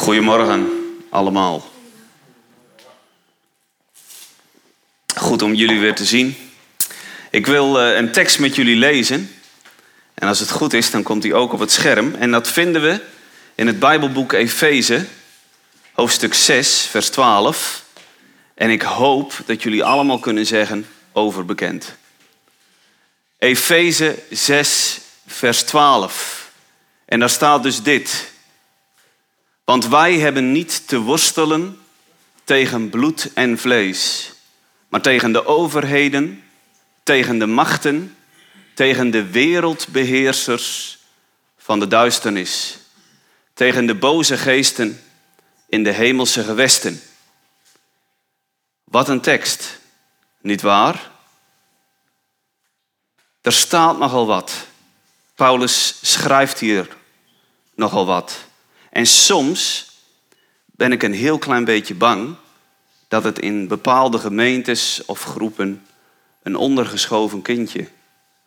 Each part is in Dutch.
Goedemorgen allemaal. Goed om jullie weer te zien. Ik wil eh, een tekst met jullie lezen. En als het goed is, dan komt die ook op het scherm. En dat vinden we in het Bijbelboek Efeze, hoofdstuk 6, vers 12. En ik hoop dat jullie allemaal kunnen zeggen overbekend. Efeze 6, vers 12. En daar staat dus dit. Want wij hebben niet te worstelen tegen bloed en vlees, maar tegen de overheden, tegen de machten, tegen de wereldbeheersers van de duisternis, tegen de boze geesten in de hemelse gewesten. Wat een tekst, niet waar? Er staat nogal wat. Paulus schrijft hier nogal wat. En soms ben ik een heel klein beetje bang dat het in bepaalde gemeentes of groepen een ondergeschoven kindje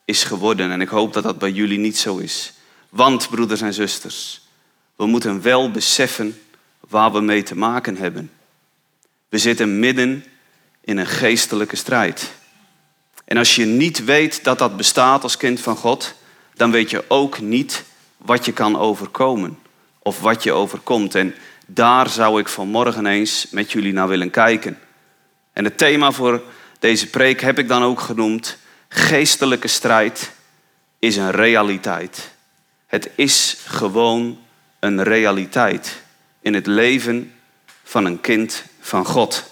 is geworden. En ik hoop dat dat bij jullie niet zo is. Want, broeders en zusters, we moeten wel beseffen waar we mee te maken hebben. We zitten midden in een geestelijke strijd. En als je niet weet dat dat bestaat als kind van God, dan weet je ook niet wat je kan overkomen of wat je overkomt. En daar zou ik vanmorgen eens met jullie naar willen kijken. En het thema voor deze preek heb ik dan ook genoemd: geestelijke strijd is een realiteit. Het is gewoon een realiteit in het leven van een kind van God.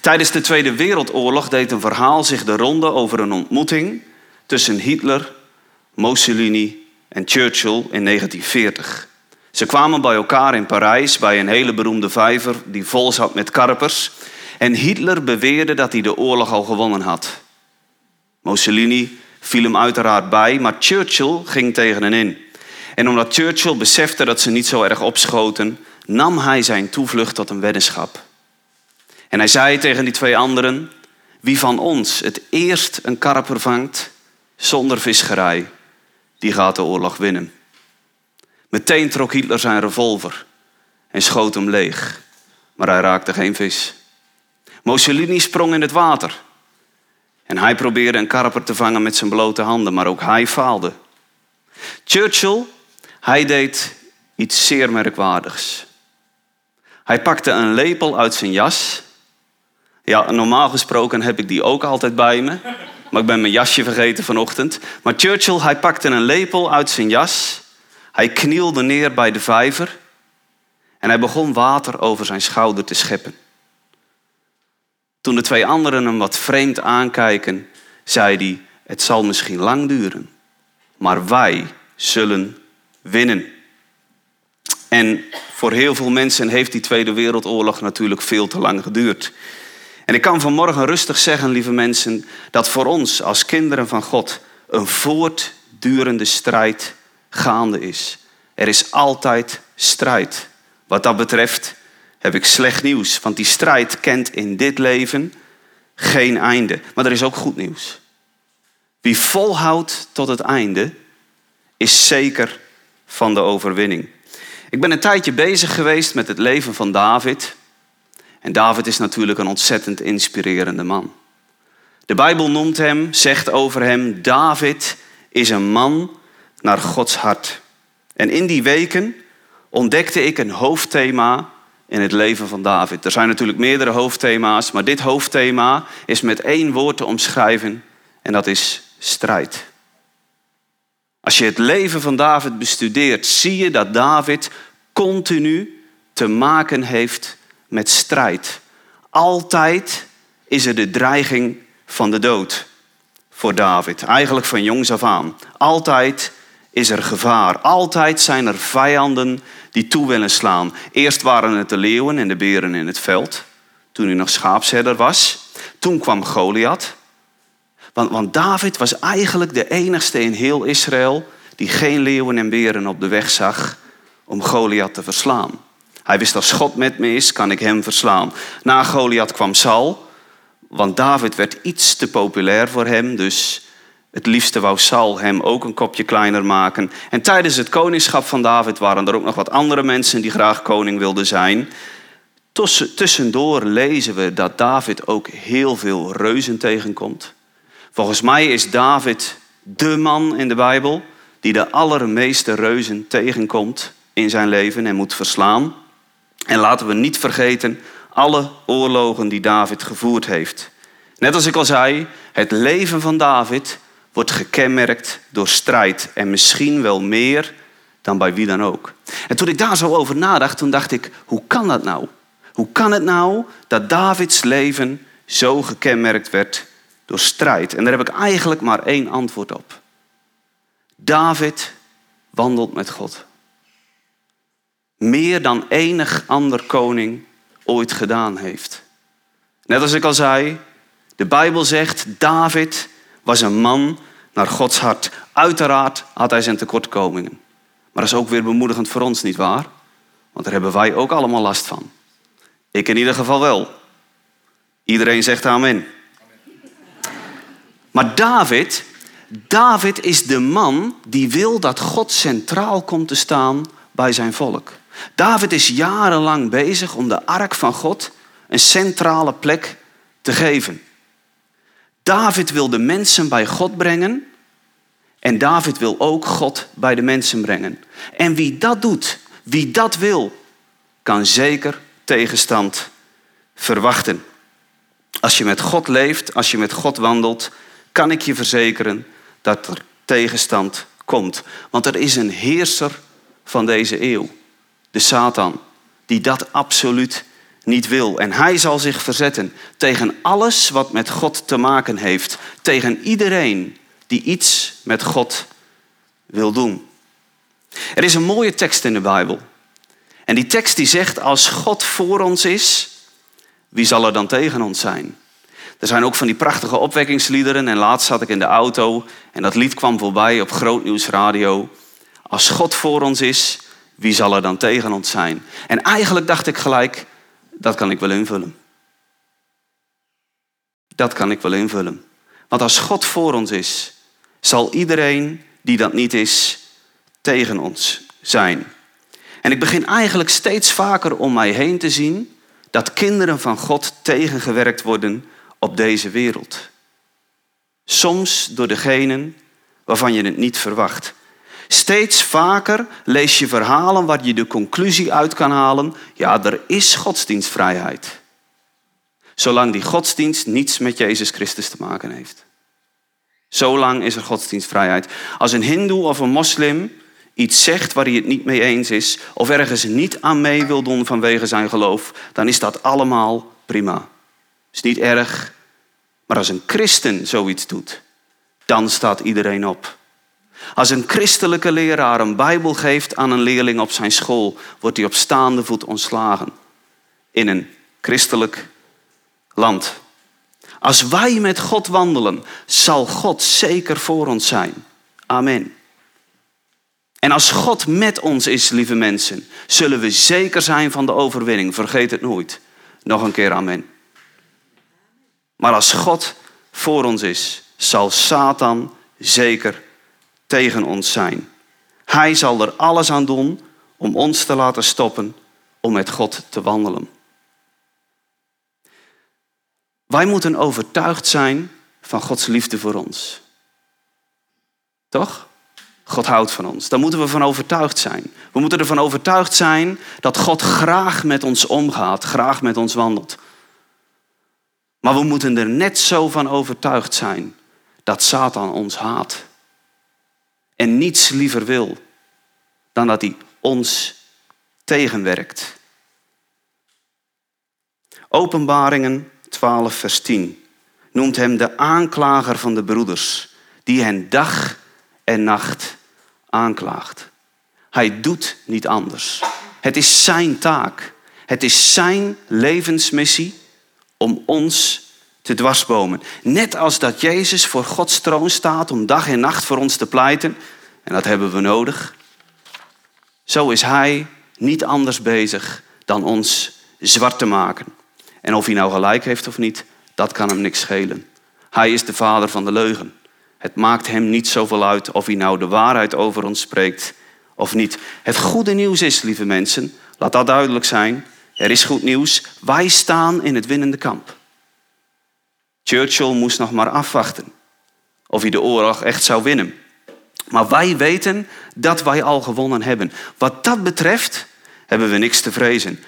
Tijdens de Tweede Wereldoorlog deed een verhaal zich de ronde over een ontmoeting tussen Hitler, Mussolini en Churchill in 1940. Ze kwamen bij elkaar in Parijs bij een hele beroemde vijver die vol zat met karpers. En Hitler beweerde dat hij de oorlog al gewonnen had. Mussolini viel hem uiteraard bij, maar Churchill ging tegen hen in. En omdat Churchill besefte dat ze niet zo erg opschoten, nam hij zijn toevlucht tot een weddenschap. En hij zei tegen die twee anderen: Wie van ons het eerst een karper vangt zonder visgerij, die gaat de oorlog winnen. Meteen trok Hitler zijn revolver en schoot hem leeg, maar hij raakte geen vis. Mussolini sprong in het water en hij probeerde een karper te vangen met zijn blote handen, maar ook hij faalde. Churchill, hij deed iets zeer merkwaardigs. Hij pakte een lepel uit zijn jas. Ja, normaal gesproken heb ik die ook altijd bij me. Maar ik ben mijn jasje vergeten vanochtend. Maar Churchill, hij pakte een lepel uit zijn jas. Hij knielde neer bij de vijver. En hij begon water over zijn schouder te scheppen. Toen de twee anderen hem wat vreemd aankijken, zei hij: Het zal misschien lang duren, maar wij zullen winnen. En voor heel veel mensen heeft die Tweede Wereldoorlog natuurlijk veel te lang geduurd. En ik kan vanmorgen rustig zeggen, lieve mensen, dat voor ons als kinderen van God een voortdurende strijd gaande is. Er is altijd strijd. Wat dat betreft heb ik slecht nieuws, want die strijd kent in dit leven geen einde. Maar er is ook goed nieuws. Wie volhoudt tot het einde, is zeker van de overwinning. Ik ben een tijdje bezig geweest met het leven van David. En David is natuurlijk een ontzettend inspirerende man. De Bijbel noemt hem, zegt over hem, David is een man naar Gods hart. En in die weken ontdekte ik een hoofdthema in het leven van David. Er zijn natuurlijk meerdere hoofdthema's, maar dit hoofdthema is met één woord te omschrijven en dat is strijd. Als je het leven van David bestudeert, zie je dat David continu te maken heeft met strijd. Altijd is er de dreiging van de dood voor David. Eigenlijk van jongs af aan. Altijd is er gevaar. Altijd zijn er vijanden die toe willen slaan. Eerst waren het de leeuwen en de beren in het veld, toen hij nog schaapsherder was. Toen kwam Goliath. Want, want David was eigenlijk de enigste in heel Israël die geen leeuwen en beren op de weg zag om Goliath te verslaan. Hij wist als God met me is, kan ik hem verslaan. Na Goliath kwam Saul, want David werd iets te populair voor hem, dus Het liefste wou Saul hem ook een kopje kleiner maken. En tijdens het koningschap van David waren er ook nog wat andere mensen die graag koning wilden zijn. Tussendoor lezen we dat David ook heel veel reuzen tegenkomt. Volgens mij is David de man in de Bijbel die de allermeeste reuzen tegenkomt in zijn leven en moet verslaan. En laten we niet vergeten alle oorlogen die David gevoerd heeft. Net als ik al zei, het leven van David wordt gekenmerkt door strijd. En misschien wel meer dan bij wie dan ook. En toen ik daar zo over nadacht, toen dacht ik, hoe kan dat nou? Hoe kan het nou dat Davids leven zo gekenmerkt werd door strijd? En daar heb ik eigenlijk maar één antwoord op. David wandelt met God. Meer dan enig ander koning ooit gedaan heeft. Net als ik al zei, de Bijbel zegt, David was een man naar Gods hart. Uiteraard had hij zijn tekortkomingen. Maar dat is ook weer bemoedigend voor ons, niet waar? Want daar hebben wij ook allemaal last van. Ik in ieder geval wel. Iedereen zegt amen. Maar David, David is de man die wil dat God centraal komt te staan bij zijn volk. David is jarenlang bezig om de ark van God een centrale plek te geven. David wil de mensen bij God brengen en David wil ook God bij de mensen brengen. En wie dat doet, wie dat wil, kan zeker tegenstand verwachten. Als je met God leeft, als je met God wandelt, kan ik je verzekeren dat er tegenstand komt. Want er is een heerser van deze eeuw, de Satan, die dat absoluut niet wil. En hij zal zich verzetten tegen alles wat met God te maken heeft, tegen iedereen die iets met God wil doen. Er is een mooie tekst in de Bijbel. En die tekst die zegt, als God voor ons is, wie zal er dan tegen ons zijn? Er zijn ook van die prachtige opwekkingsliederen. En laatst zat ik in de auto en dat lied kwam voorbij op Grootnieuws Radio. Als God voor ons is, wie zal er dan tegen ons zijn? En eigenlijk dacht ik gelijk, dat kan ik wel invullen. Dat kan ik wel invullen. Want als God voor ons is, zal iedereen die dat niet is, tegen ons zijn. En ik begin eigenlijk steeds vaker om mij heen te zien dat kinderen van God tegengewerkt worden op deze wereld. Soms door degenen waarvan je het niet verwacht. Steeds vaker lees je verhalen waar je de conclusie uit kan halen: ja, er is godsdienstvrijheid. Zolang die godsdienst niets met Jezus Christus te maken heeft. Zolang is er godsdienstvrijheid. Als een hindoe of een moslim iets zegt waar hij het niet mee eens is, of ergens niet aan mee wil doen vanwege zijn geloof, dan is dat allemaal prima. Is niet erg. Maar als een christen zoiets doet, dan staat iedereen op. Als een christelijke leraar een Bijbel geeft aan een leerling op zijn school, wordt hij op staande voet ontslagen. In een christelijk land. Als wij met God wandelen, zal God zeker voor ons zijn. Amen. En als God met ons is, lieve mensen, zullen we zeker zijn van de overwinning. Vergeet het nooit. Nog een keer amen. Maar als God voor ons is, zal Satan zeker tegen ons zijn. Hij zal er alles aan doen om ons te laten stoppen om met God te wandelen. Wij moeten overtuigd zijn van Gods liefde voor ons. Toch? God houdt van ons. Daar moeten we van overtuigd zijn. We moeten ervan overtuigd zijn dat God graag met ons omgaat, graag met ons wandelt. Maar we moeten er net zo van overtuigd zijn dat Satan ons haat. En niets liever wil dan dat hij ons tegenwerkt. Openbaringen 12, vers 10 noemt hem de aanklager van de broeders, die hen dag en nacht aanklaagt. Hij doet niet anders. Het is zijn taak. Het is zijn levensmissie om ons te dwarsbomen. Net als dat Jezus voor Gods troon staat om dag en nacht voor ons te pleiten. En dat hebben we nodig. Zo is hij niet anders bezig dan ons zwart te maken. En of hij nou gelijk heeft of niet, dat kan hem niks schelen. Hij is de vader van de leugen. Het maakt hem niet zoveel uit of hij nou de waarheid over ons spreekt of niet. Het goede nieuws is, lieve mensen, laat dat duidelijk zijn. Er is goed nieuws. Wij staan in het winnende kamp. Churchill moest nog maar afwachten of hij de oorlog echt zou winnen. Maar wij weten dat wij al gewonnen hebben. Wat dat betreft hebben we niks te vrezen.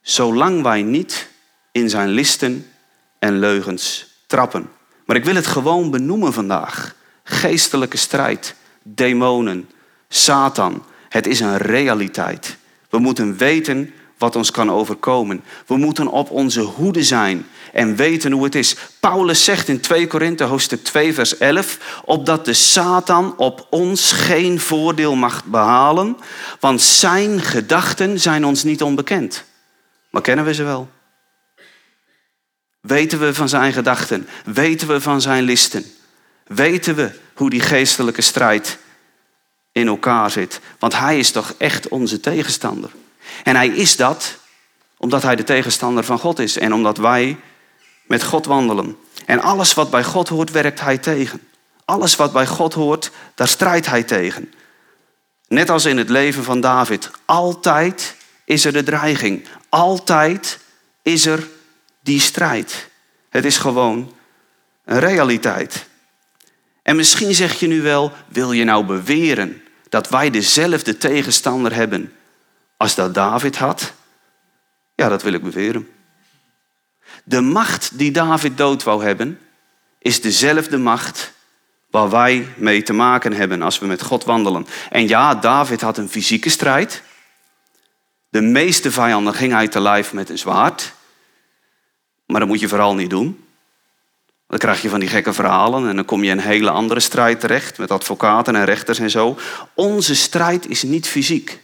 Zolang wij niet in zijn listen en leugens trappen. Maar ik wil het gewoon benoemen vandaag. Geestelijke strijd, demonen, Satan. Het is een realiteit. We moeten weten wat ons kan overkomen. We moeten op onze hoede zijn en weten hoe het is. Paulus zegt in 2 Korinthe hoofdstuk 2 vers 11, opdat de Satan op ons geen voordeel mag behalen, want zijn gedachten zijn ons niet onbekend. Maar kennen we ze wel? Weten we van zijn gedachten? Weten we van zijn listen? Weten we hoe die geestelijke strijd in elkaar zit? Want hij is toch echt onze tegenstander. En hij is dat omdat hij de tegenstander van God is en omdat wij met God wandelen. En alles wat bij God hoort, werkt hij tegen. Alles wat bij God hoort, daar strijdt hij tegen. Net als in het leven van David. Altijd is er de dreiging. Altijd is er die strijd. Het is gewoon een realiteit. En misschien zeg je nu wel, wil je nou beweren dat wij dezelfde tegenstander hebben als dat David had? Ja, dat wil ik beweren. De macht die David dood wou hebben, is dezelfde macht waar wij mee te maken hebben als we met God wandelen. En ja, David had een fysieke strijd. De meeste vijanden gingen hij te lijf met een zwaard. Maar dat moet je vooral niet doen. Dan krijg je van die gekke verhalen en dan kom je in een hele andere strijd terecht met advocaten en rechters en zo. Onze strijd is niet fysiek.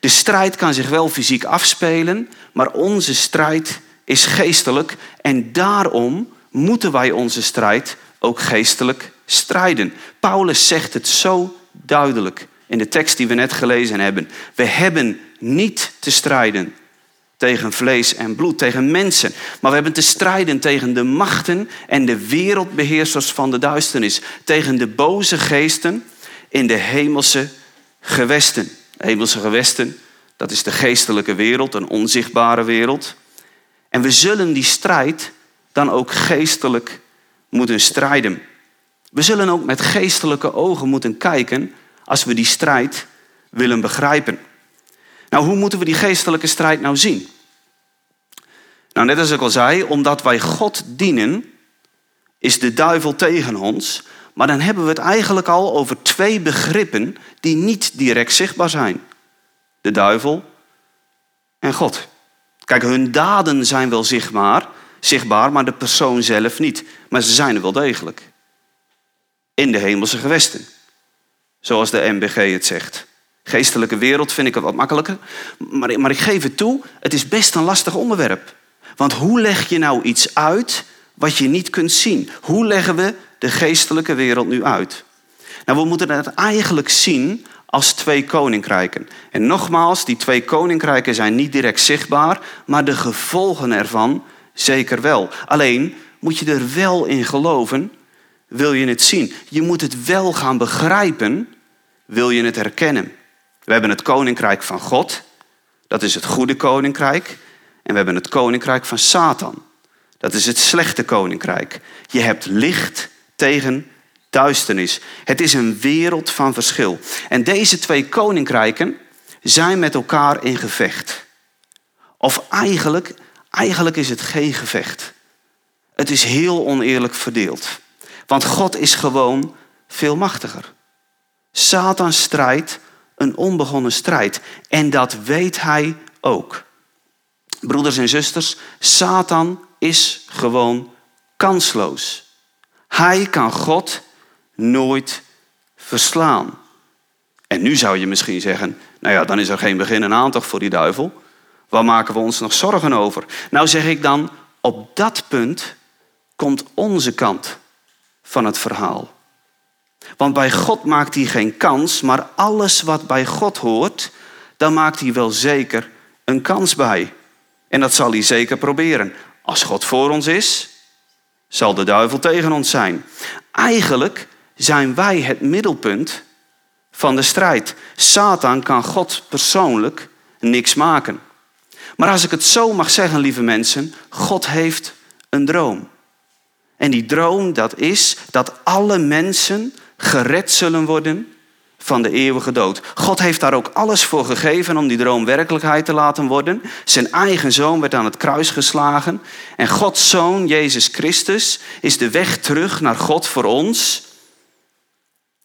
De strijd kan zich wel fysiek afspelen, maar onze strijd is geestelijk en daarom moeten wij onze strijd ook geestelijk strijden. Paulus zegt het zo duidelijk in de tekst die we net gelezen hebben. We hebben niet te strijden tegen vlees en bloed, tegen mensen. Maar we hebben te strijden tegen de machten en de wereldbeheersers van de duisternis. Tegen de boze geesten in de hemelse gewesten. Hemelse gewesten, dat is de geestelijke wereld, een onzichtbare wereld. En we zullen die strijd dan ook geestelijk moeten strijden. We zullen ook met geestelijke ogen moeten kijken als we die strijd willen begrijpen. Nou, hoe moeten we die geestelijke strijd nou zien? Nou, net als ik al zei, omdat wij God dienen, is de duivel tegen ons. Maar dan hebben we het eigenlijk al over twee begrippen die niet direct zichtbaar zijn. De duivel en God. Kijk, hun daden zijn wel zichtbaar, zichtbaar, maar de persoon zelf niet. Maar ze zijn er wel degelijk. In de hemelse gewesten. Zoals de MBG het zegt. Geestelijke wereld vind ik het wat makkelijker. Maar, maar ik geef het toe, het is best een lastig onderwerp. Want hoe leg je nou iets uit wat je niet kunt zien? Hoe leggen we de geestelijke wereld nu uit? Nou, we moeten het eigenlijk zien als twee koninkrijken. En nogmaals, die twee koninkrijken zijn niet direct zichtbaar, maar de gevolgen ervan zeker wel. Alleen moet je er wel in geloven, wil je het zien. Je moet het wel gaan begrijpen, wil je het herkennen. We hebben het koninkrijk van God, dat is het goede koninkrijk. En we hebben het koninkrijk van Satan, dat is het slechte koninkrijk. Je hebt licht tegen duisternis. Het is een wereld van verschil. En deze twee koninkrijken zijn met elkaar in gevecht. Of eigenlijk, eigenlijk is het geen gevecht. Het is heel oneerlijk verdeeld. Want God is gewoon veel machtiger. Satan strijdt een onbegonnen strijd. En dat weet hij ook. Broeders en zusters, Satan is gewoon kansloos. Hij kan God nooit verslaan. En nu zou je misschien zeggen, nou ja, dan is er geen begin en aandacht voor die duivel. Waar maken we ons nog zorgen over? Nou zeg ik dan, op dat punt komt onze kant van het verhaal. Want bij God maakt hij geen kans, maar alles wat bij God hoort, dan maakt hij wel zeker een kans bij. En dat zal hij zeker proberen. Als God voor ons is, zal de duivel tegen ons zijn. Eigenlijk zijn wij het middelpunt van de strijd. Satan kan God persoonlijk niks maken. Maar als ik het zo mag zeggen, lieve mensen, God heeft een droom. En die droom dat is dat alle mensen gered zullen worden van de eeuwige dood. God heeft daar ook alles voor gegeven om die droom werkelijkheid te laten worden. Zijn eigen zoon werd aan het kruis geslagen. En Gods zoon, Jezus Christus, is de weg terug naar God voor ons.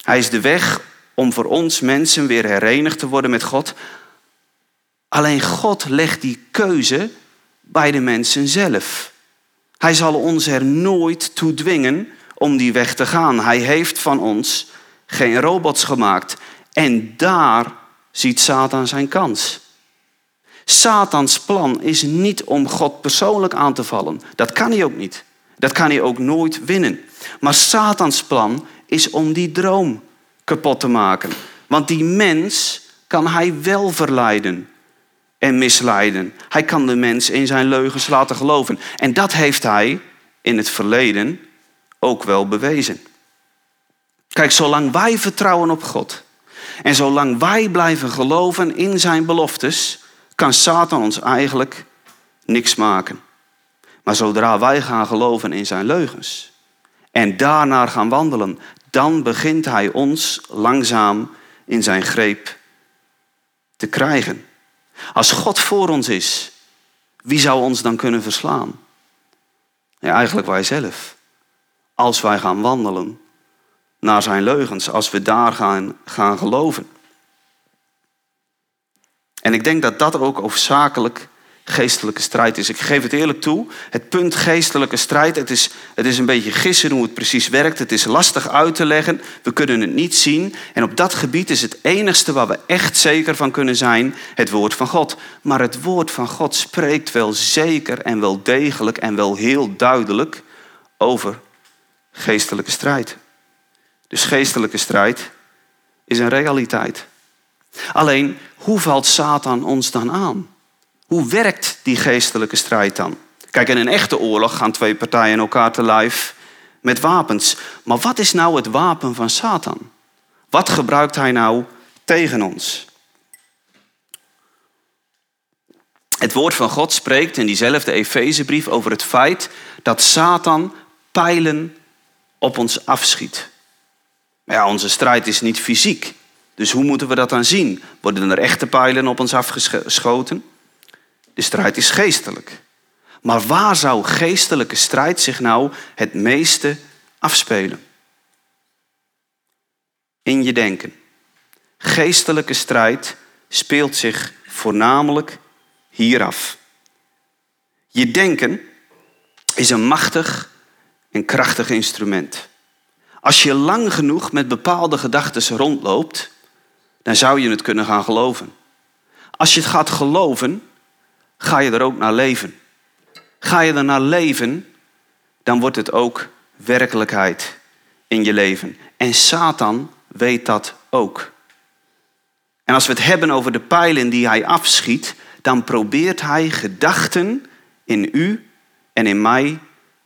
Hij is de weg om voor ons mensen weer herenigd te worden met God. Alleen God legt die keuze bij de mensen zelf. Hij zal ons er nooit toe dwingen om die weg te gaan. Hij heeft van ons geen robots gemaakt. En daar ziet Satan zijn kans. Satans plan is niet om God persoonlijk aan te vallen. Dat kan hij ook niet. Dat kan hij ook nooit winnen. Maar Satans plan is om die droom kapot te maken. Want die mens kan hij wel verleiden en misleiden. Hij kan de mens in zijn leugens laten geloven. En dat heeft hij in het verleden ook wel bewezen. Kijk, zolang wij vertrouwen op God en zolang wij blijven geloven in zijn beloftes, kan Satan ons eigenlijk niks maken. Maar zodra wij gaan geloven in zijn leugens en daarnaar gaan wandelen, dan begint hij ons langzaam in zijn greep te krijgen. Als God voor ons is, wie zou ons dan kunnen verslaan? Ja, eigenlijk wij zelf. Als wij gaan wandelen naar zijn leugens, als we daar gaan, gaan geloven. En ik denk dat dat ook hoofdzakelijk geestelijke strijd is. Ik geef het eerlijk toe. Het punt geestelijke strijd, het is, het is een beetje gissen hoe het precies werkt. Het is lastig uit te leggen. We kunnen het niet zien. En op dat gebied is het enigste waar we echt zeker van kunnen zijn het woord van God. Maar het woord van God spreekt wel zeker en wel degelijk en wel heel duidelijk over geestelijke strijd. Dus geestelijke strijd is een realiteit. Alleen, hoe valt Satan ons dan aan? Hoe werkt die geestelijke strijd dan? Kijk, in een echte oorlog gaan twee partijen elkaar te lijf met wapens. Maar wat is nou het wapen van Satan? Wat gebruikt hij nou tegen ons? Het woord van God spreekt in diezelfde Efezebrief over het feit dat Satan pijlen op ons afschiet. Ja, onze strijd is niet fysiek. Dus hoe moeten we dat dan zien? Worden er echte pijlen op ons afgeschoten? De strijd is geestelijk. Maar waar zou geestelijke strijd zich nou het meeste afspelen? In je denken. Geestelijke strijd speelt zich voornamelijk hier af. Je denken is een machtig en krachtig instrument. Als je lang genoeg met bepaalde gedachten rondloopt, dan zou je het kunnen gaan geloven. Als je het gaat geloven, ga je er ook naar leven. Ga je er naar leven, dan wordt het ook werkelijkheid in je leven. En Satan weet dat ook. En als we het hebben over de pijlen die hij afschiet, dan probeert hij gedachten in u en in mij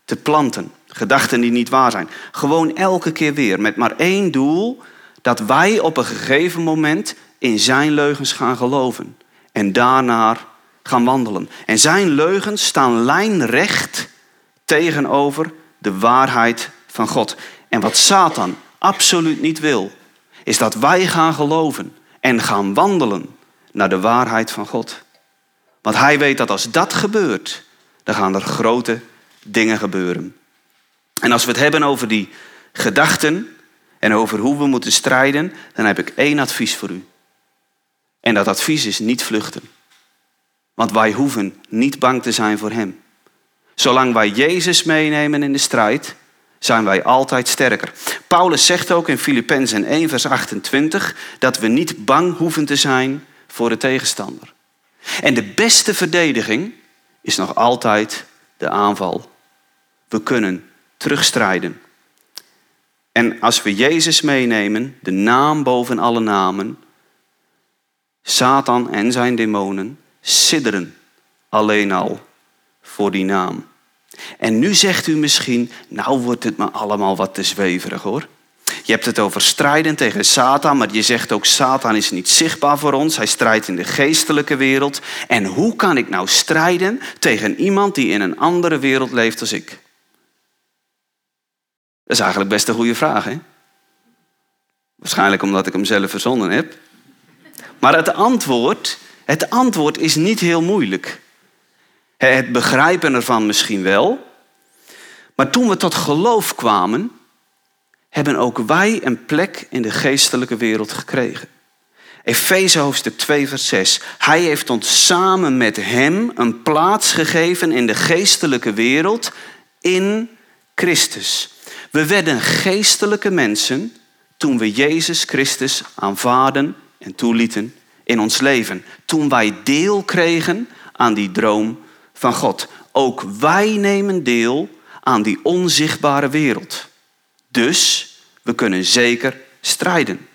te planten. Gedachten die niet waar zijn. Gewoon elke keer weer met maar één doel: dat wij op een gegeven moment in zijn leugens gaan geloven. En daarnaar gaan wandelen. En zijn leugens staan lijnrecht tegenover de waarheid van God. En wat Satan absoluut niet wil, is dat wij gaan geloven en gaan wandelen naar de waarheid van God. Want hij weet dat als dat gebeurt, dan gaan er grote dingen gebeuren. En als we het hebben over die gedachten en over hoe we moeten strijden, dan heb ik één advies voor u. En dat advies is niet vluchten. Want wij hoeven niet bang te zijn voor Hem. Zolang wij Jezus meenemen in de strijd, zijn wij altijd sterker. Paulus zegt ook in Filippenzen 1, vers 28 dat we niet bang hoeven te zijn voor de tegenstander. En de beste verdediging is nog altijd de aanval. We kunnen terugstrijden. En als we Jezus meenemen, de naam boven alle namen, Satan en zijn demonen, sidderen alleen al voor die naam. En nu zegt u misschien, nou wordt het me allemaal wat te zweverig hoor. Je hebt het over strijden tegen Satan, maar je zegt ook Satan is niet zichtbaar voor ons. Hij strijdt in de geestelijke wereld. En hoe kan ik nou strijden tegen iemand die in een andere wereld leeft als ik? Dat is eigenlijk best een goede vraag, hè? Waarschijnlijk omdat ik hem zelf verzonnen heb. Maar het antwoord, het antwoord is niet heel moeilijk. Het begrijpen ervan misschien wel. Maar toen we tot geloof kwamen, hebben ook wij een plek in de geestelijke wereld gekregen. Efeze hoofdstuk 2, vers 6. Hij heeft ons samen met Hem een plaats gegeven in de geestelijke wereld in Christus. We werden geestelijke mensen toen we Jezus Christus aanvaarden en toelieten in ons leven. Toen wij deel kregen aan die droom van God. Ook wij nemen deel aan die onzichtbare wereld. Dus we kunnen zeker strijden.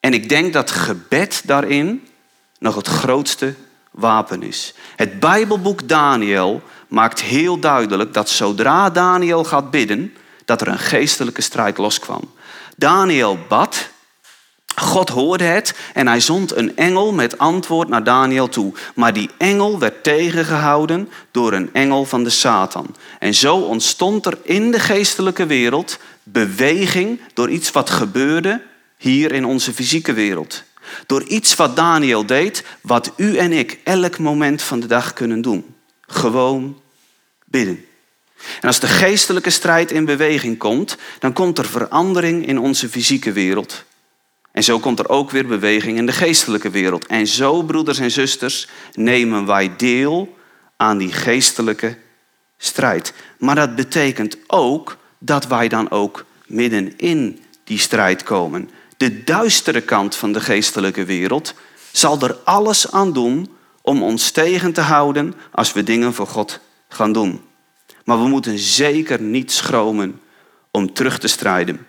En ik denk dat gebed daarin nog het grootste wapen is. Het Bijbelboek Daniel maakt heel duidelijk dat zodra Daniel gaat bidden, dat er een geestelijke strijd loskwam. Daniel bad God hoorde het en hij zond een engel met antwoord naar Daniel toe. Maar die engel werd tegengehouden door een engel van de Satan. En zo ontstond er in de geestelijke wereld beweging door iets wat gebeurde hier in onze fysieke wereld. Door iets wat Daniel deed, wat u en ik elk moment van de dag kunnen doen. Gewoon bidden. En als de geestelijke strijd in beweging komt, dan komt er verandering in onze fysieke wereld. En zo komt er ook weer beweging in de geestelijke wereld. En zo, broeders en zusters, nemen wij deel aan die geestelijke strijd. Maar dat betekent ook dat wij dan ook midden in die strijd komen. De duistere kant van de geestelijke wereld zal er alles aan doen om ons tegen te houden als we dingen voor God gaan doen. Maar we moeten zeker niet schromen om terug te strijden.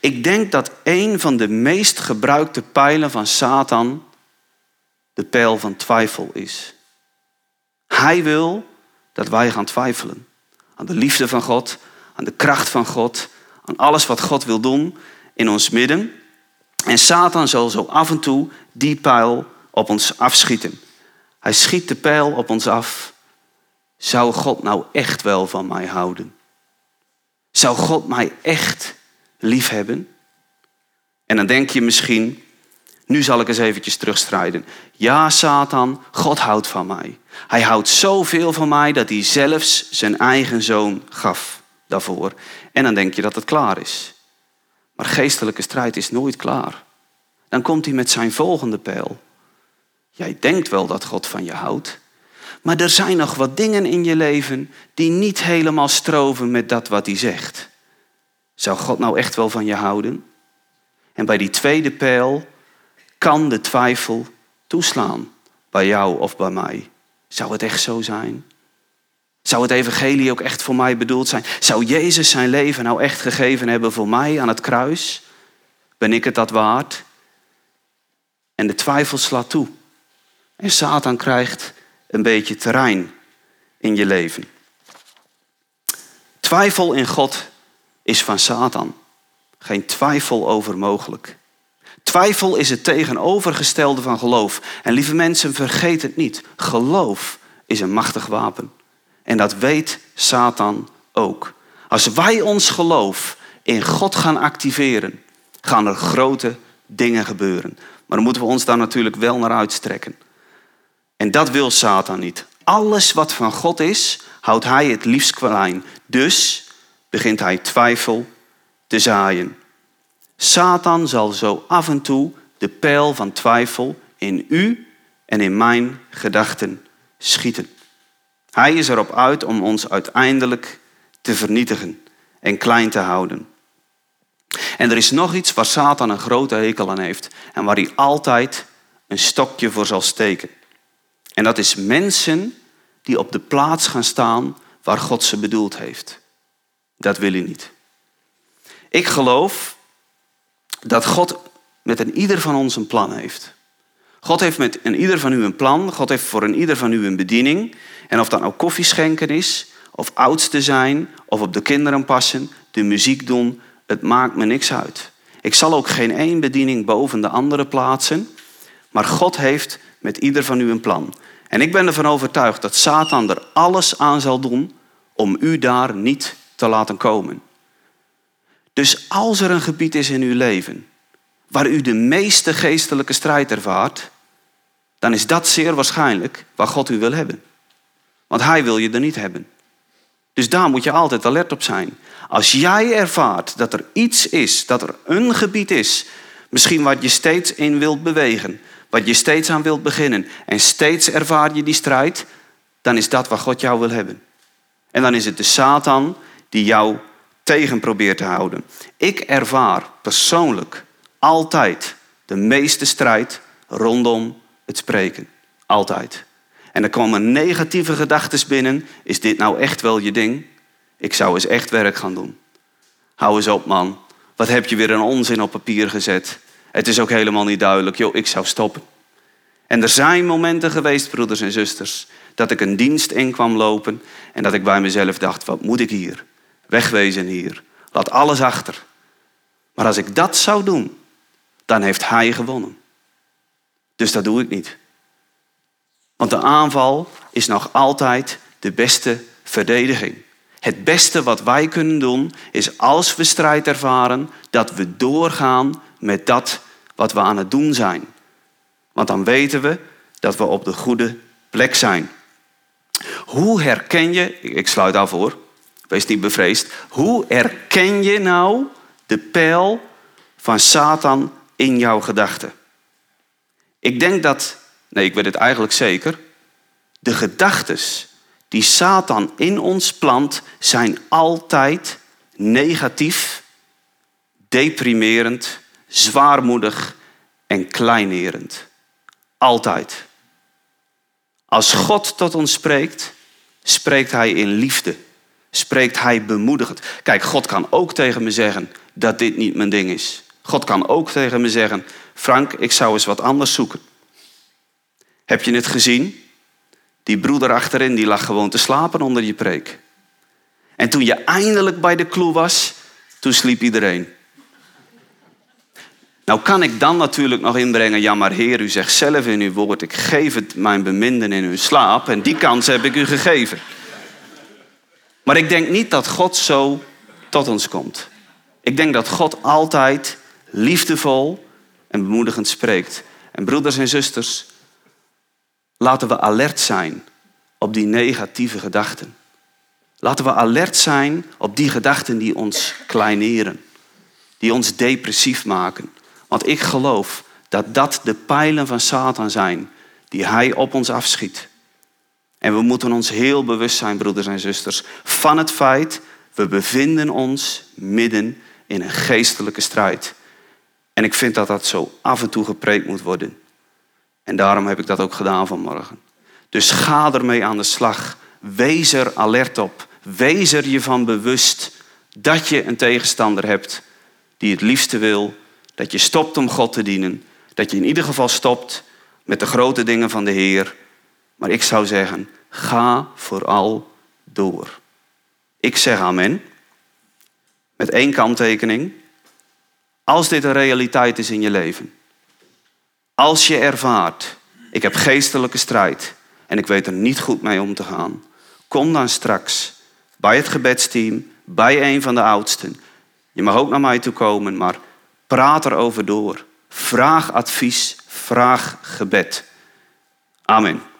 Ik denk dat een van de meest gebruikte pijlen van Satan de pijl van twijfel is. Hij wil dat wij gaan twijfelen aan de liefde van God, aan de kracht van God, aan alles wat God wil doen in ons midden. En Satan zal zo af en toe die pijl op ons afschieten. Hij schiet de pijl op ons af. Zou God nou echt wel van mij houden? Zou God mij echt liefhebben? En dan denk je misschien, nu zal ik eens eventjes terugstrijden. Ja, Satan, God houdt van mij. Hij houdt zoveel van mij dat hij zelfs zijn eigen zoon gaf daarvoor. En dan denk je dat het klaar is. Maar geestelijke strijd is nooit klaar. Dan komt hij met zijn volgende pijl. Jij denkt wel dat God van je houdt. Maar er zijn nog wat dingen in je leven die niet helemaal stroven met dat wat hij zegt. Zou God nou echt wel van je houden? En bij die tweede pijl kan de twijfel toeslaan. Bij jou of bij mij. Zou het echt zo zijn? Zou het evangelie ook echt voor mij bedoeld zijn? Zou Jezus zijn leven nou echt gegeven hebben voor mij aan het kruis? Ben ik het dat waard? En de twijfel slaat toe. En Satan krijgt een beetje terrein in je leven. Twijfel in God is van Satan. Geen twijfel over mogelijk. Twijfel is het tegenovergestelde van geloof. En lieve mensen, vergeet het niet. Geloof is een machtig wapen. En dat weet Satan ook. Als wij ons geloof in God gaan activeren, gaan er grote dingen gebeuren. Maar dan moeten we ons daar natuurlijk wel naar uitstrekken. En dat wil Satan niet. Alles wat van God is, houdt hij het liefst klein. Dus begint hij twijfel te zaaien. Satan zal zo af en toe de pijl van twijfel in u en in mijn gedachten schieten. Hij is erop uit om ons uiteindelijk te vernietigen en klein te houden. En er is nog iets waar Satan een grote hekel aan heeft en waar hij altijd een stokje voor zal steken. En dat is mensen die op de plaats gaan staan waar God ze bedoeld heeft. Dat wil hij niet. Ik geloof dat God met een ieder van ons een plan heeft. God heeft met een ieder van u een plan. God heeft voor een ieder van u een bediening. En of dat nou koffie schenken is, of oudste zijn, of op de kinderen passen, de muziek doen. Het maakt me niks uit. Ik zal ook geen één bediening boven de andere plaatsen. Maar God heeft met ieder van u een plan. En ik ben ervan overtuigd dat Satan er alles aan zal doen om u daar niet te laten komen. Dus als er een gebied is in uw leven waar u de meeste geestelijke strijd ervaart, dan is dat zeer waarschijnlijk waar God u wil hebben. Want Hij wil je er niet hebben. Dus daar moet je altijd alert op zijn. Als jij ervaart dat er iets is, dat er een gebied is, misschien wat je steeds in wilt bewegen, wat je steeds aan wilt beginnen en steeds ervaar je die strijd, dan is dat wat God jou wil hebben. En dan is het de Satan die jou tegen probeert te houden. Ik ervaar persoonlijk altijd de meeste strijd rondom het spreken. Altijd. En er komen negatieve gedachten binnen. Is dit nou echt wel je ding? Ik zou eens echt werk gaan doen. Hou eens op, man. Wat heb je weer een onzin op papier gezet? Het is ook helemaal niet duidelijk. Joh, ik zou stoppen. En er zijn momenten geweest, broeders en zusters, dat ik een dienst in kwam lopen en dat ik bij mezelf dacht, wat moet ik hier? Wegwezen hier. Laat alles achter. Maar als ik dat zou doen, dan heeft hij gewonnen. Dus dat doe ik niet. Want de aanval is nog altijd de beste verdediging. Het beste wat wij kunnen doen is als we strijd ervaren, dat we doorgaan met dat wat we aan het doen zijn. Want dan weten we dat we op de goede plek zijn. Hoe herken je, ik sluit af voor, wees niet bevreesd. Hoe herken je nou de pijl van Satan in jouw gedachten? Ik denk dat, nee, ik weet het eigenlijk zeker, de gedachten die Satan in ons plant zijn altijd negatief, deprimerend, zwaarmoedig en kleinerend. Altijd. Als God tot ons spreekt, spreekt Hij in liefde. Spreekt Hij bemoedigend. Kijk, God kan ook tegen me zeggen dat dit niet mijn ding is. God kan ook tegen me zeggen, Frank, ik zou eens wat anders zoeken. Heb je het gezien? Die broeder achterin, die lag gewoon te slapen onder je preek. En toen je eindelijk bij de kloe was, toen sliep iedereen. Nou kan ik dan natuurlijk nog inbrengen, ja maar Heer, u zegt zelf in uw woord, ik geef het mijn beminden in hun slaap en die kans heb ik u gegeven. Maar ik denk niet dat God zo tot ons komt. Ik denk dat God altijd liefdevol en bemoedigend spreekt. En broeders en zusters, laten we alert zijn op die negatieve gedachten. Laten we alert zijn op die gedachten die ons kleineren, die ons depressief maken. Want ik geloof dat dat de pijlen van Satan zijn die hij op ons afschiet. En we moeten ons heel bewust zijn, broeders en zusters, van het feit, we bevinden ons midden in een geestelijke strijd. En ik vind dat dat zo af en toe gepreekt moet worden. En daarom heb ik dat ook gedaan vanmorgen. Dus ga ermee aan de slag. Wees er alert op. Wees er je van bewust dat je een tegenstander hebt die het liefste wil dat je stopt om God te dienen. Dat je in ieder geval stopt met de grote dingen van de Heer. Maar ik zou zeggen, ga vooral door. Ik zeg amen. Met één kanttekening. Als dit een realiteit is in je leven. Als je ervaart, ik heb geestelijke strijd en ik weet er niet goed mee om te gaan. Kom dan straks bij het gebedsteam, bij een van de oudsten. Je mag ook naar mij toe komen, maar praat erover door. Vraag advies, vraag gebed. Amen.